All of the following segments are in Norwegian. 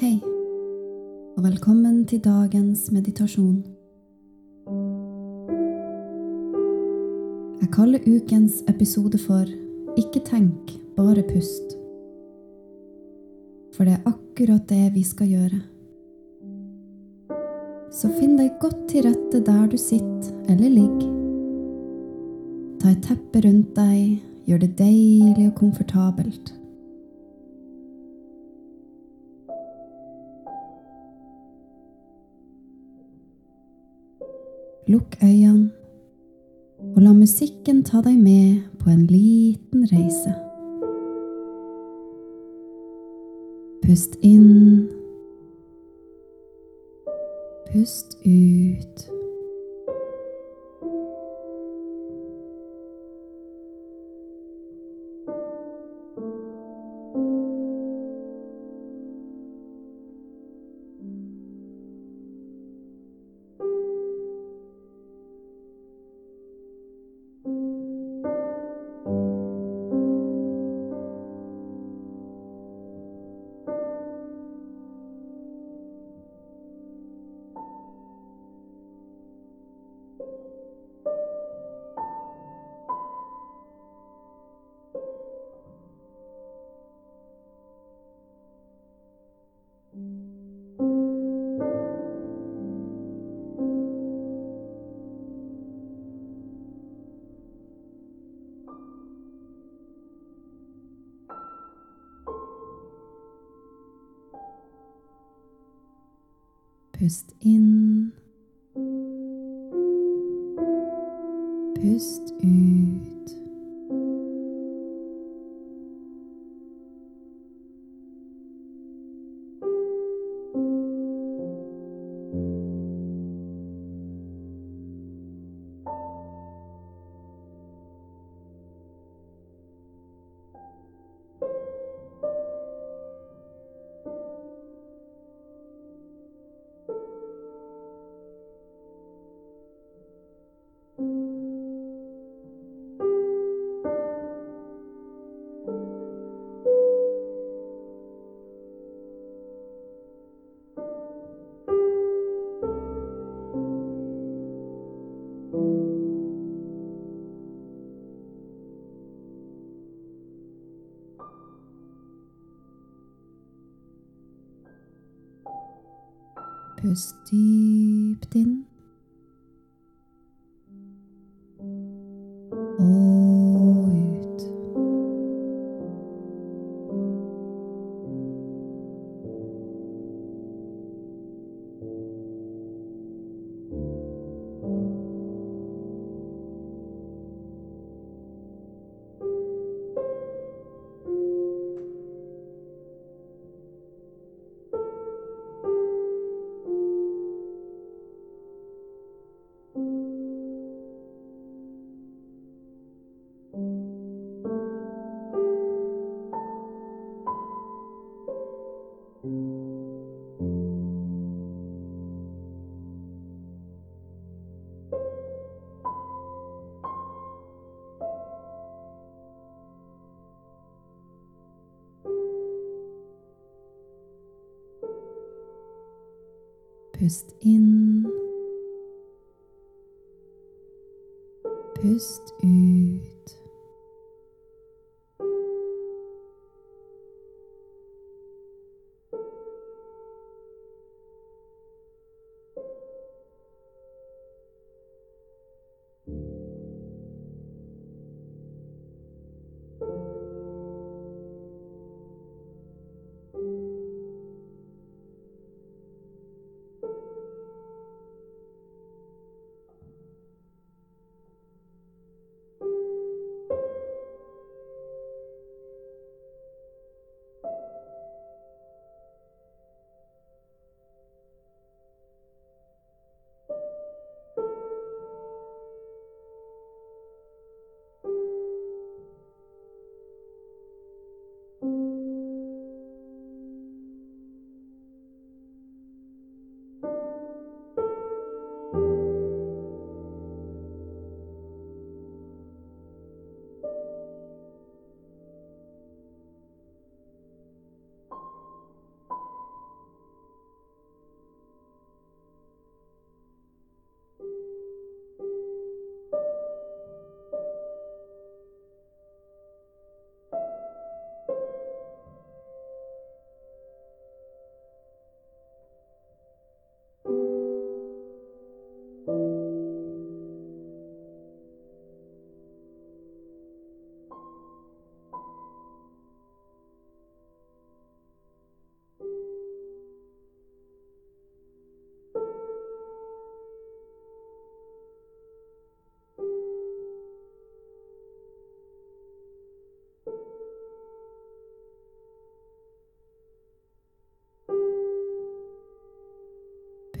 Hei, og velkommen til dagens meditasjon. Jeg kaller ukens episode for Ikke tenk, bare pust. For det er akkurat det vi skal gjøre. Så finn deg godt til rette der du sitter eller ligger. Ta et teppe rundt deg, gjør det deilig og komfortabelt. Lukk øynene, og la musikken ta deg med på en liten reise. Pust inn. Pust ut. Pust inn. Pust ut. Pust dypt inn. Pust inn. Pust ut.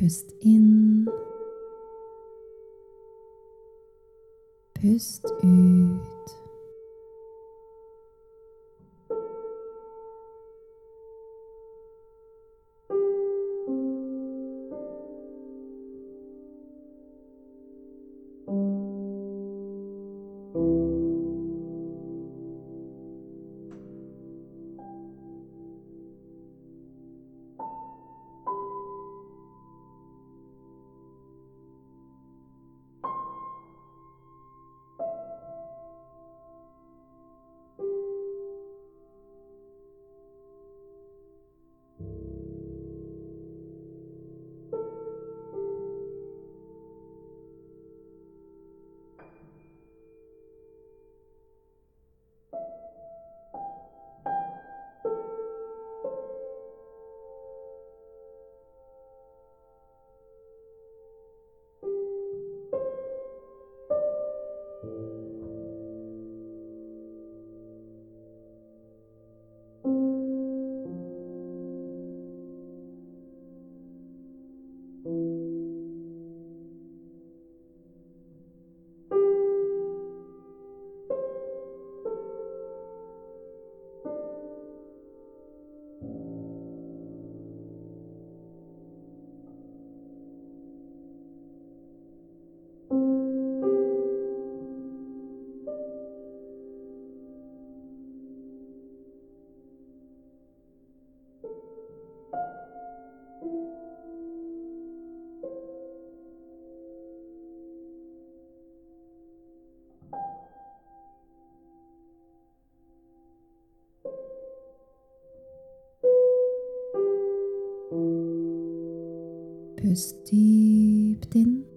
Pust inn. Pust ut. Pust dypt inn.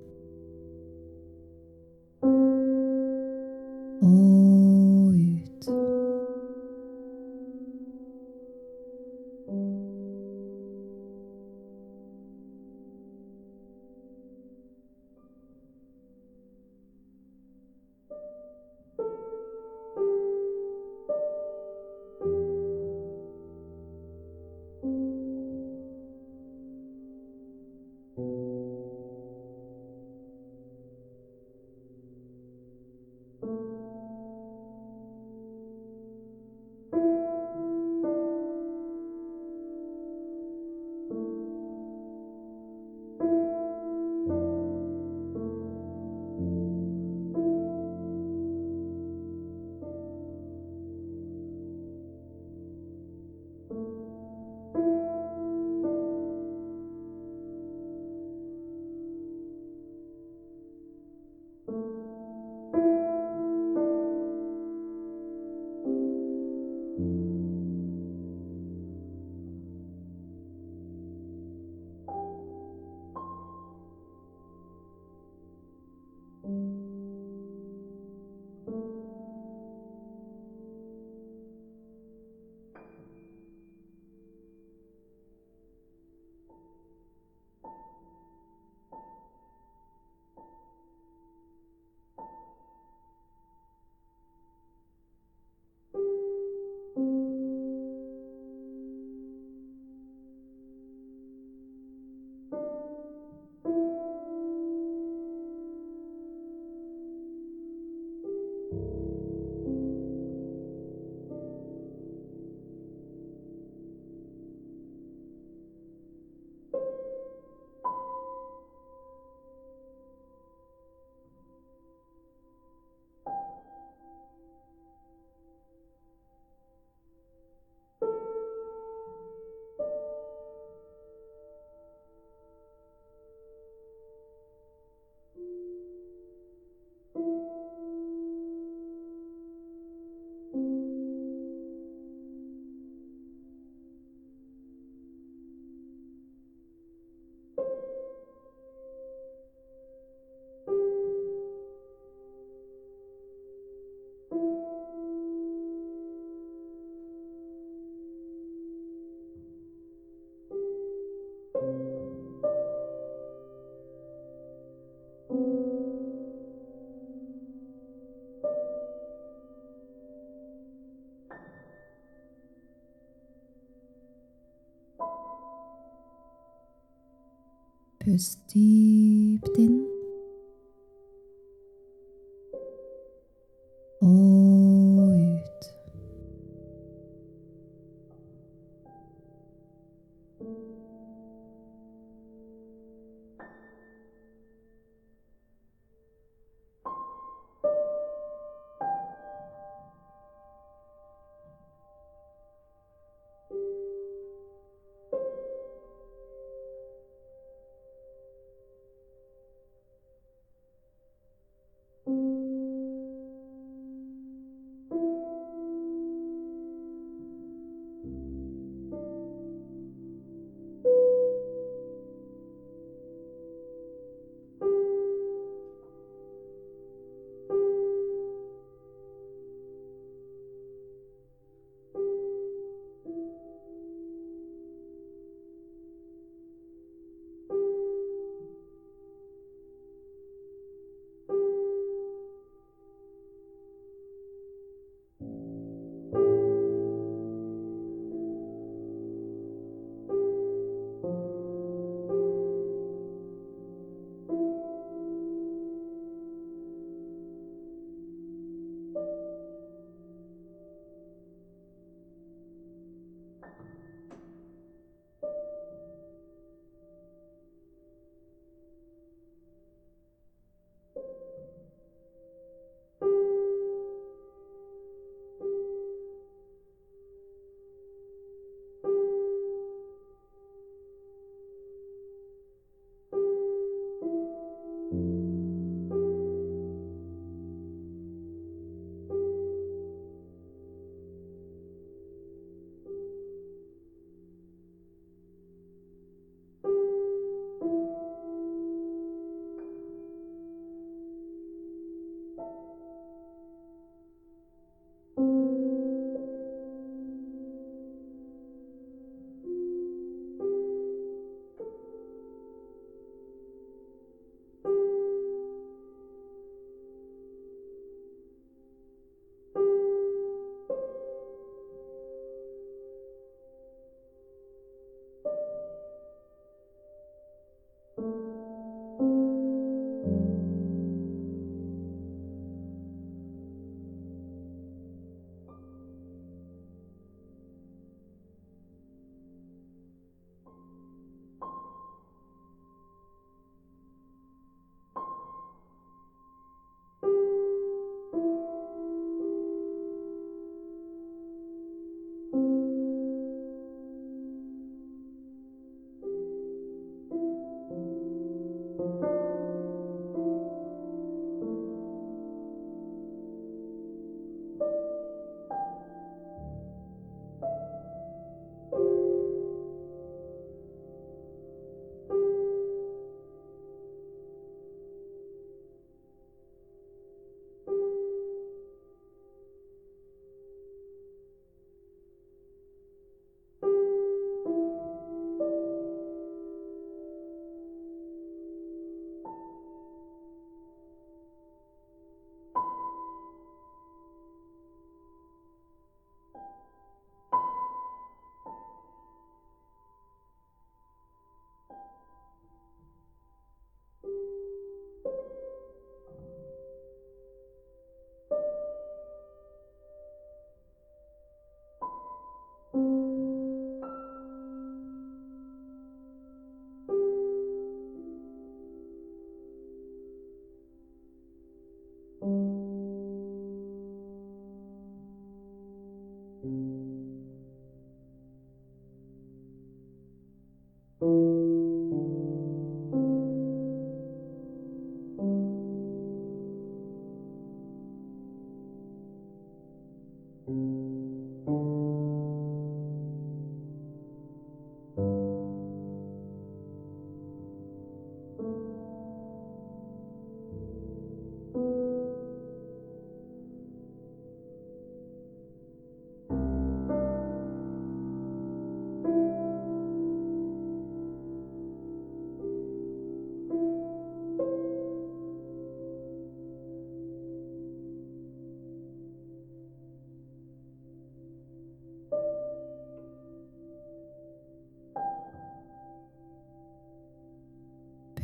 Pust dypt inn.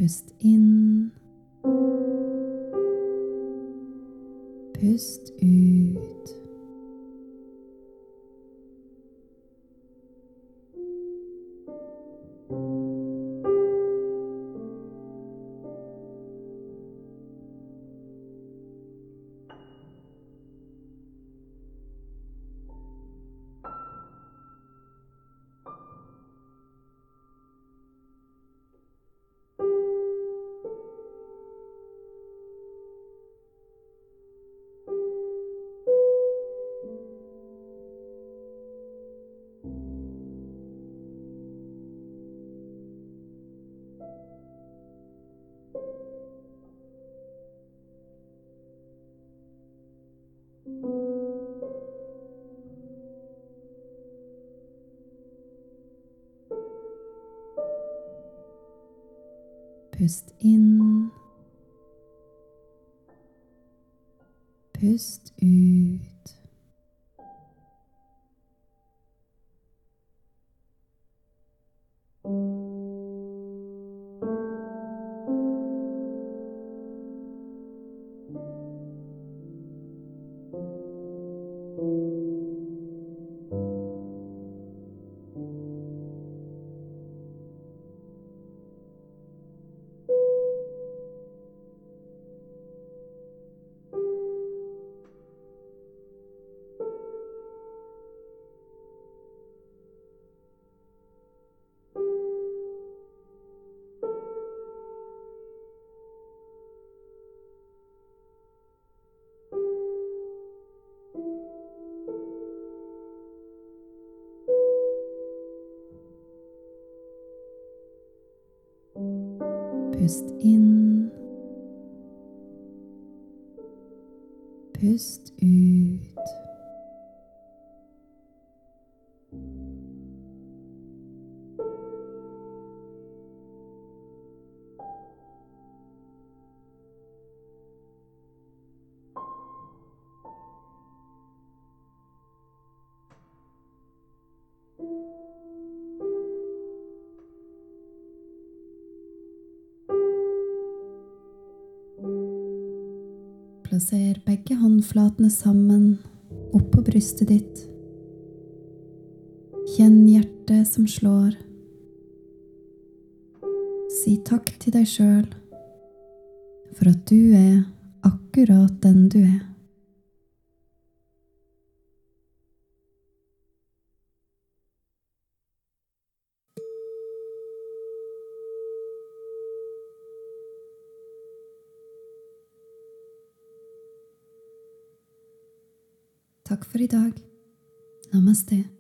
Pust inn. Pust ut. Pust inn. Pust ut. Pust inn. Pust ut. Plasser begge håndflatene sammen oppå brystet ditt. Kjenn hjertet som slår. Si takk til deg sjøl for at du er akkurat den du er. Takk for i dag. Namaste.